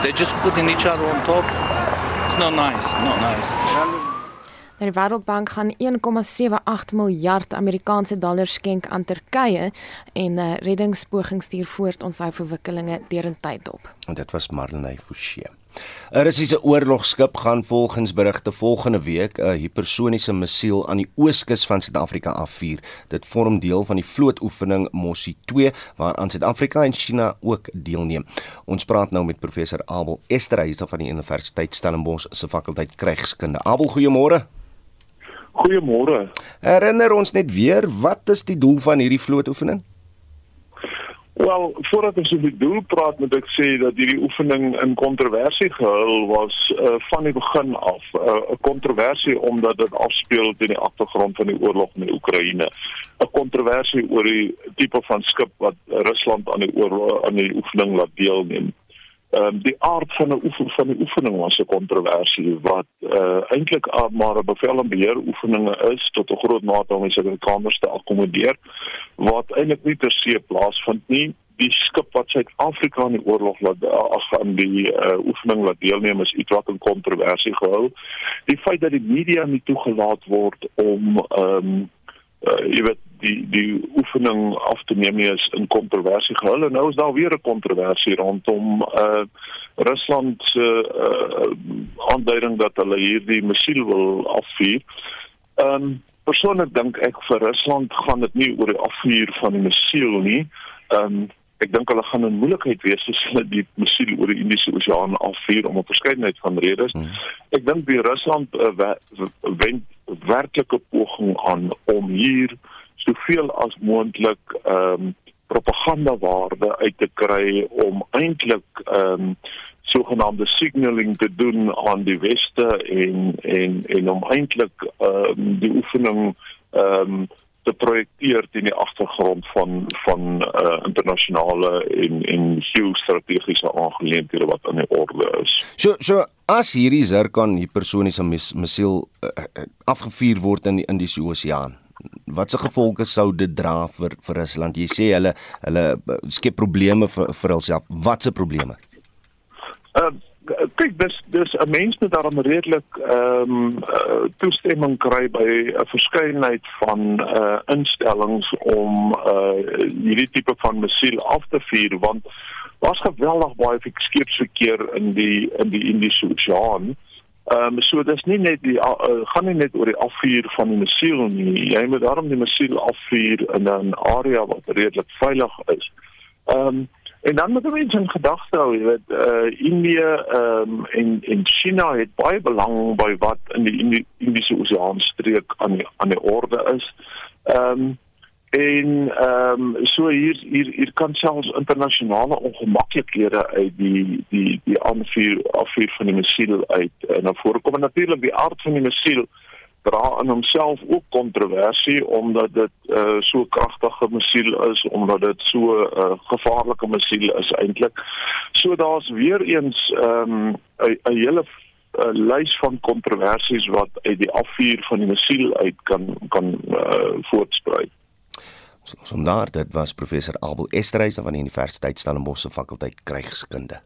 Speaker 20: they're just putting each other on top. It's not nice. Not nice.
Speaker 16: Die Wêreldbank gaan 1,78 miljard Amerikaanse dollar skenk aan Turkye en uh, reddingspogings stuur voort ons hou verwikkelinge deurentyd op.
Speaker 3: En dit was Marlenae Forsie. 'n Russiese oorlogskip gaan volgens berigte volgende week 'n hipersoniese missiel aan die ooskus van Suid-Afrika afvuur. Dit vorm deel van die vlootoefening Mossie 2 waaraan Suid-Afrika en China ook deelneem. Ons praat nou met professor Abel Esterhuis van die Universiteit Stellenbosch se fakulteit krygskunde. Abel, goeiemôre.
Speaker 4: Goeiemôre.
Speaker 3: Herinner ons net weer wat is die doel van hierdie vlootoefening?
Speaker 21: Wel, voordat ons oor die doel praat, moet ek sê dat hierdie oefening in kontroversie gehul was uh, van die begin af. Eh, 'n uh, kontroversie omdat dit afspeel teen die agtergrond van die oorlog in die Oekraïne. 'n Kontroversie oor die tipe van skip wat Rusland aan die oorlog aan die oefening laat deelneem. Ehm um, die aard van 'n oefening van die oefening was 'n kontroversie wat uh, eintlik maar 'n bevel en beheer oefeninge is tot 'n groot mate om die Suid-Afrikaners te akkommodeer wat eintlik nie ter see plaasvind nie. Die skip wat Suid-Afrika in die oorlog laat ag aan die uh, oefening laat deelneem is iets wat 'n kontroversie gehou. Die feit dat die media nie toegelaat word om ehm um, uh, jy weet die die oefening af te neem is in kontroversie gehul en nou is daar weer 'n kontroversie rondom uh Rusland se uh, aanduiding dat hulle hierdie missiel wil afvuur. Ehm um, persoonlik dink ek vir Rusland gaan dit nie oor die afvuur van die missiel nie. Ehm um, ek dink hulle gaan 'n moeilikheid wees as hulle die missiel oor die Indiese Oseaan afvuur om 'n verskeidenheid van redes. Hmm. Ek dink die Rusland uh, wend werklike poging aan om hier soveel as moontlik ehm um, propaganda waarde uit te kry om eintlik ehm um, sogenaamde signaling te doen aan die weste en en en om eintlik ehm um, die oefening ehm um, te projekteer in die agtergrond van van uh, internasionale en en geostrategiese aangeleenthede wat aan die orde is.
Speaker 3: So so as hierdie Zircon hipersoniese missiel uh, afgevuur word in die Indiese Oseaan wat se gevolge sou dit dra vir vir Rusland? Jy sê hulle hulle skep probleme vir vir hulself. Wat se probleme?
Speaker 21: Uh kyk dis dis 'n mens moet daarom redelik ehm um, uh, toestemming kry by 'n verskeidenheid van uh instellings om uh hierdie tipe van missiel af te vuur want was geweldig baie skeepsverkeer in die in die Indiese Oseaan. Uh Ehm um, so dis nie net die uh, gaan nie net oor die afvuur van die missiel nie. Jy moet daarom die missiel afvuur in 'n area wat redelik veilig is. Ehm um, en dan moet mense in gedagte hou, jy weet, eh uh, Indië ehm um, en en China het baie belang by wat in die Indiese Oseaan streek aan die aan die orde is. Ehm um, en ehm um, so hier hier hier kan selfs internasionale ongemaklikhede uit die die die aanvuur afvuur van die missiel uit en dan voorkom natuurlik die aard van die missiel dra in homself ook kontroversie omdat dit uh, so kragtige missiel is omdat dit so 'n uh, eh, gevaarlike missiel is eintlik so daar's weer eens ehm, 'n um, hele uh, lys van kontroversies wat uit die afvuur van die missiel uit kan kan uh, voortspruit
Speaker 3: Sonder dit was professor Abel Esterhuis van die Universiteit Stellenbosch se fakulteit krygskunde.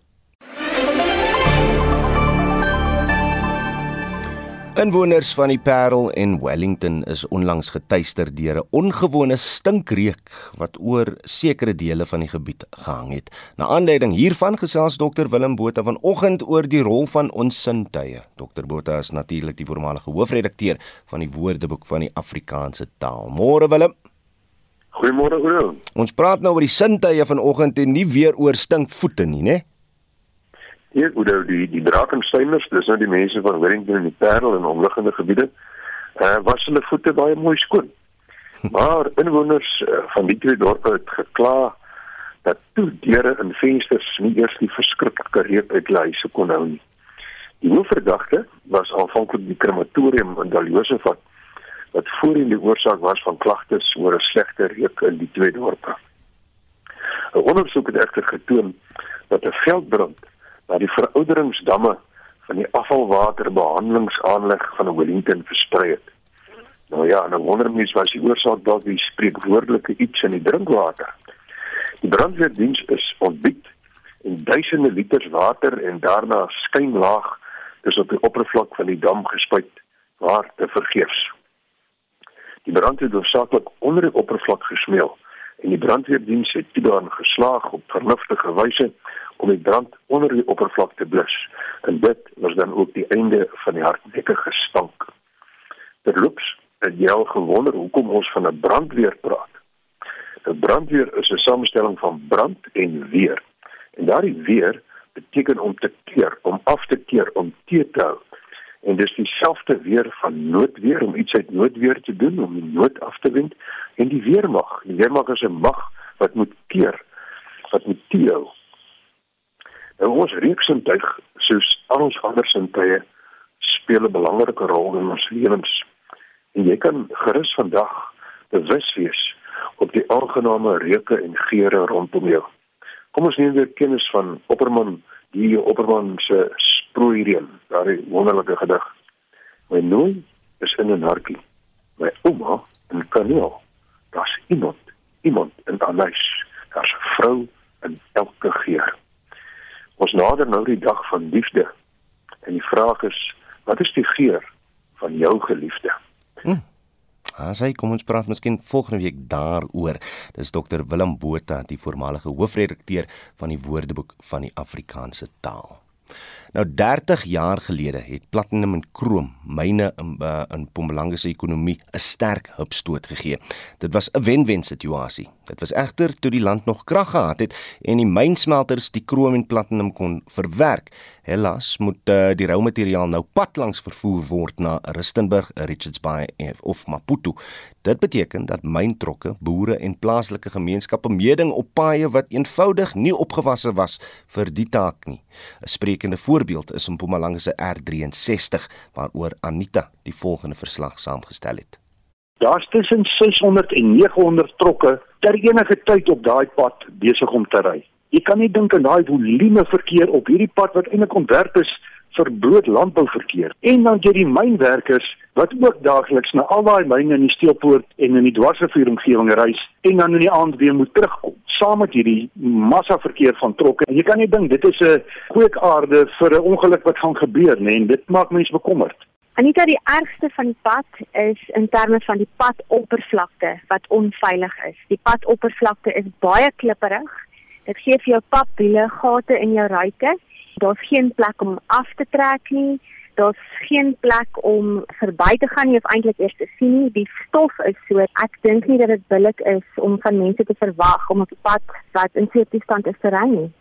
Speaker 3: Inwoners van die Parel en Wellington is onlangs getuister deur 'n ongewone stinkreuk wat oor sekere dele van die gebied gehang het. Na aanleiding hiervan gesels dokter Willem Botha vanoggend oor die rol van ons sintuie. Dokter Botha is natuurlik die voormalige hoofredakteur van die Woordeboek van die Afrikaanse taal. Môre Willem.
Speaker 22: Goeiemôre Oudo.
Speaker 3: Ons praat nou oor die sintuie vanoggend en nie weer oor stinkvoete nie, né?
Speaker 22: Nee, Oudo, die die Drakenssteiners, dis nou die mense van Wellington en die Parel en omliggende gebiede. Uh was hulle voete baie mooi skoon. [laughs] Maar inwoners uh, van die twee dorpe het gekla dat toe deure en vensters nie eers die verskriklike reuk uit hulle huise kon hou nie. Die hoofverdagte was aanvanklik die krematorium in Daljosefat wat voorheen die oorsaak was van klagtes oor 'n slegte reuk in die twee dorpe. 'n Ondersoek het egter getoon dat 'n veldbrand na die verouderingsdamme van die afvalwaterbehandelingsaanleg van Wellington versprei het. Nou ja, en 'n wondermis was die oorsaak dalk die spreekwoordelike iets in die drinkwater. Die brandweerdiens is ontbied en duisende liters water en daarna skynlaag is op die oppervlak van die dam gespuit waar te vergeefs. Die brand het hoofsaaklik onder die oppervlak gesmeel en die brandweerdiens het toe daarin geslaag op vernuftige wyse om die brand onder die oppervlak te blus. En dit was dan ook die einde van die hardnekkige stank. Terloops, het jy al gewonder hoekom ons van 'n brandweer praat? 'n Brandweer is 'n samestelling van brand en weer. En daardie weer beteken om te keer, om af te keer, om te te hou en dis dieselfde weer van noodweer om iets uit noodweer te doen om die nood af te wend en die weermag die weermag is 'n mag wat moet keer wat met toe. Nou ons reuksintuig soos al ons ander sintuie speel 'n belangrike rol in ons lewens. En jy kan gerus vandag bewus wees op die aangename reuke en geure rondom jou. Kom ons neem weer kennis van Opperman, die Opperman se sproeireën, daardie wonderlike gedig. My nooi is in 'n hartjie. My ouma in Kaneel. Daar's iemand, iemand in haar huis. Daar's 'n vrou in elke geur. Ons nader nou die dag van liefde. En die vraag is, wat is die geur van jou geliefde?
Speaker 3: Hm. Asai, kom ons praat miskien volgende week daaroor. Dis Dr Willem Botha, die voormalige hoofredakteur van die Woordeboek van die Afrikaanse taal. Nou 30 jaar gelede het platinum en krom myne in uh, in Mpumalanga se ekonomie 'n sterk hupstoot gegee. Dit was 'n wen-wen situasie. Dit was egter toe die land nog krag gehad het en die mynsmelters die krom en platinum kon verwerk. Helaas moet uh, die rou materiaal nou pad langs vervoer word na Rustenburg, Richards Bay of Maputo. Dit beteken dat myntrokke, boere en plaaslike gemeenskappe meeding op paaie wat eenvoudig nie opgewasse was vir die taak nie. 'n Sprekende voorbeeld is Mpumalanga se R63 waaroor Anita die volgende verslag saamgestel het.
Speaker 23: Daar's tussen 600 en 900 trokke ter enige tyd op daai pad besig om te ry. Jy kan nie dink aan daai volume verkeer op hierdie pad wat eintlik ontwerp is vir bloot landbouverkeer. En dan jy die mynwerkers wat ook daagliks na al daai myne in die Steelpoort en in die dwarsrivier omgewing reis en dan in die aand weer moet terugkom. Saam met hierdie massa verkeer van trokke. En jy kan nie dink dit is 'n kweekaarde vir 'n ongeluk wat gaan gebeur nie en dit maak mense bekommerd.
Speaker 24: Anita, die ergste van die pad is in terme van die padoppervlakte wat onveilig is. Die padoppervlakte is baie klipperig. Dit gee vir jou papwiele gate in jou ruitte daar's geen plek om af te trek nie. Daar's geen plek om verby te gaan nie of eintlik eers te sien nie. Die stof is so, ek dink nie dat dit billik is om van mense te verwag om op 'n pad wat in so 'n toestand is te ry nie.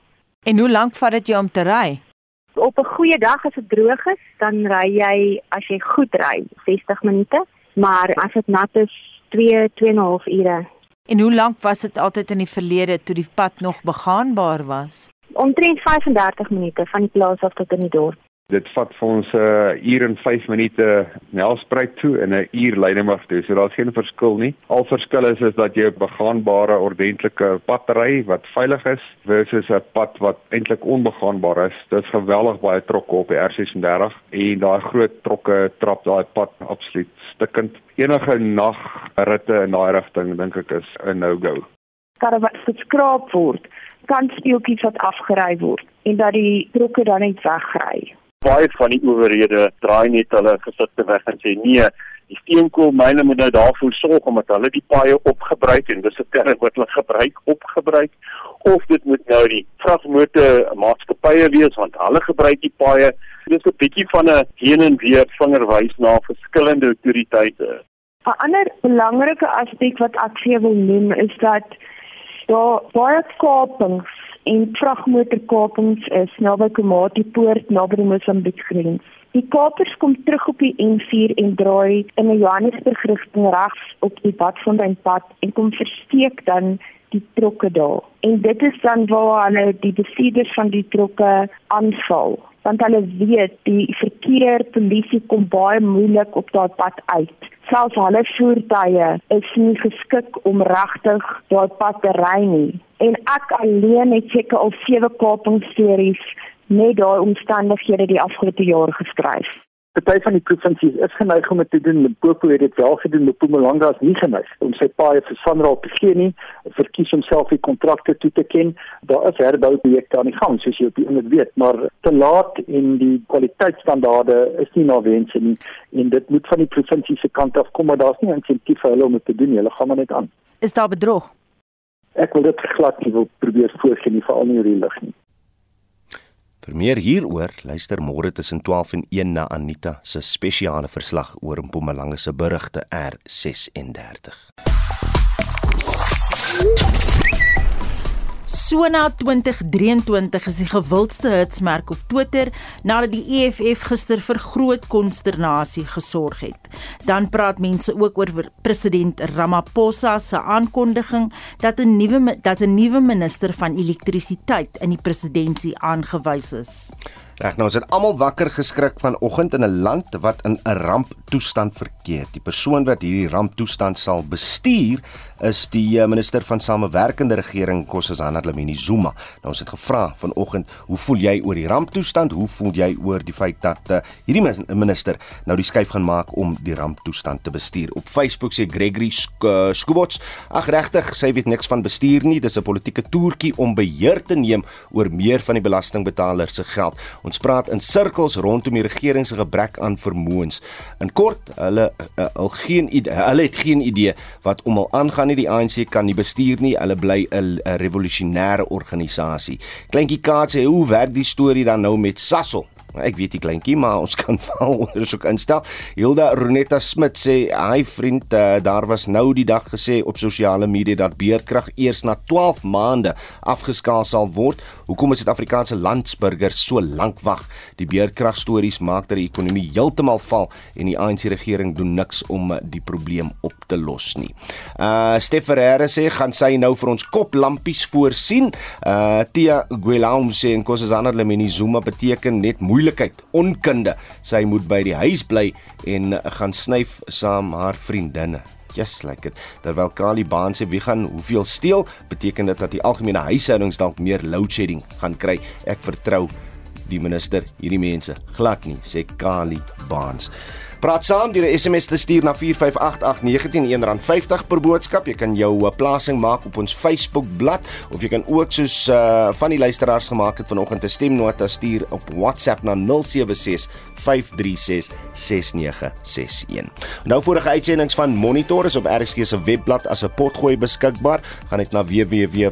Speaker 25: En hoe lank vat dit jou om te ry?
Speaker 24: Op 'n goeie dag as dit droog is, dan ry jy as jy goed ry 60 minute, maar as dit nat is 2 2 en 'n half ure.
Speaker 25: En hoe lank was dit altyd in die verlede toe die pad nog begaanbaar was?
Speaker 24: omtrent 35 minute van die plaas af tot in die dorp.
Speaker 26: Dit vat vir ons 'n uh, uur en 5 minute Nelspruit toe en 'n uur Leidenburg toe. So daar's geen verskil nie. Al verskil is is dat jy 'n begaanbare ordentlike pad ry wat veilig is versus 'n pad wat eintlik onbegaanbaar is. Dit's geweldig baie trokke op die R36 en daai groot trokke trap daai pad absoluut stikkend. Enige nagritte in daai rigting dink ek is 'n no-go.
Speaker 24: Daar wat geskraap word kan speeltjies wat afgery word en dat die trokke dan net wegry.
Speaker 27: Baie van die owerhede draai net hulle gesigte weg en sê nee, die steenkoolmyne moet nou daarvoor sorg omdat hulle die paaie opgebruik en dis 'n term wat hulle gebruik opgebruik of dit moet nou die vragmotor maatskappye wees want hulle gebruik die paaie. Dit is 'n bietjie van 'n heen en weer vingerwys na verskillende autoriteite.
Speaker 24: 'n Ander belangrike aspek wat ek wil noem is dat daar baie kapings en vragmotorkapings is naby Komati Poort naby die Mosambiek grens. Die kapers kom terug op die N4 en draai in 'n Johannesburg rigting regs op die Badfontein pad en kom versteek dan die trokke daar. En dit is dan waar hulle die bestuurders van die trokke aanval want hulle weet die verkeer polisie kom baie moeilik op daardie pad uit selfs hulle voertuie is nie geskik om regtig daai pad te ry nie. En ek alleen het seker al sewe kapingsstories net daai omstandighede die afgelope jaar geskryf.
Speaker 23: Party van die provinsies is geneig om dit te doen, Limpopo het dit wel gedoen, Mpumalanga is nie geneig om sy paaie vir Sanral te gee nie, verkies homself die kontrakte toe te ken. Daar is herbouprojekte aan die gang, soos jy op die oomblik weet, maar te laat en die kwaliteitsstandaarde is nie na wense nie en dit moet van die provinsie se kant af kom, maar daar's nie insentief vir hulle om dit te doen nie. Hulle gaan maar net aan.
Speaker 25: Is daar bedrog?
Speaker 23: Ek wil dit glad nie wil probeer voorsien nie, veral nie oor die lig nie.
Speaker 3: Vir meer hieroor, luister môre tussen 12 en 1 na Anita se spesiale verslag oor Mpumalanga se berigte R36.
Speaker 9: Sona 2023 is die gewildste hitsmerk op Twitter nadat die EFF gister vir groot konsternasie gesorg het. Dan praat mense ook oor president Ramaphosa se aankondiging dat 'n nuwe dat 'n nuwe minister van elektrisiteit in die presidentskap aangewys is.
Speaker 3: Reg nou, ons het almal wakker geskrik vanoggend in 'n land wat in 'n ramptoestand verkeer. Die persoon wat hierdie ramptoestand sal bestuur is die eh, minister van samewerkende regering Kossazana Dlamini Zuma. Nou ons het gevra vanoggend, hoe voel jy oor die ramptoestand? Hoe voel jy oor die feit dat uh, hierdie minister nou die skuif gaan maak om die ramptoestand te bestuur? Op Facebook sê Gregory eh, Skubots, ag regtig, sy weet niks van bestuur nie. Dis 'n politieke toertjie om beheer te neem oor meer van die belastingbetalers se geld. Ons praat in sirkels rondom die regering se gebrek aan vermoëns. In kort, hulle uh, al geen idee, hulle het geen idee wat om al aangaan nie. Die ANC kan nie bestuur nie. Hulle bly 'n revolusionêre organisasie. Kleintjie Kaat sê, "Hoe werk die storie dan nou met Sasol?" Ek weet nie kleintjie, maar ons [laughs] kan val ondersoek instel. Hilda Ronetta Smit sê, "Hy vriend, uh, daar was nou die dag gesê op sosiale media dat beerdkrag eers na 12 maande afgeskaal sal word. Hoekom is Suid-Afrikaanse landsburgers so lank wag? Die beerdkrag stories maak dat die ekonomie heeltemal val en die ANC regering doen niks om die probleem op te los nie." Uh Stef Ferreira sê, "Gaan sy nou vir ons koplampies voorsien?" Uh Tia Guelaum sê, "En Kossazana Lemini Zuma beteken net moeilik moeilikheid, onkunde. Sy moet by die huis bly en gaan snyf saam haar vriendinne. Just like it. Terwyl Kali Baan sê wie gaan hoeveel steel, beteken dit dat die algemene huishoudings dalk meer load shedding gaan kry. Ek vertrou die minister hierdie mense glad nie, sê Kali Baans. Praat saam deur 'n SMS te stuur na 4588919 R50 per boodskap. Jy kan jou uh, plasing maak op ons Facebook bladsy of jy kan ook soos uh, van die luisteraars gemaak het vanoggend 'n stemnota stuur op WhatsApp na 0765366961. Nou vorige uitsendings van Monitor is op RSG se webblad as 'n potgooi beskikbaar. Gaan net na www.rsg.co.za.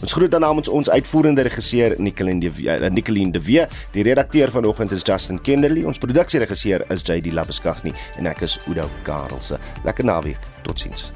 Speaker 3: Ons groet dan namens ons uitvoerende regisseur Nicoline de uh, Nicoline de Wee. Die redakteur vanoggend is Justin Kenderly. Ons produksieregisseur is JD Labeskagni en ek is Udo Karelse. Lekker naweek. Totsiens.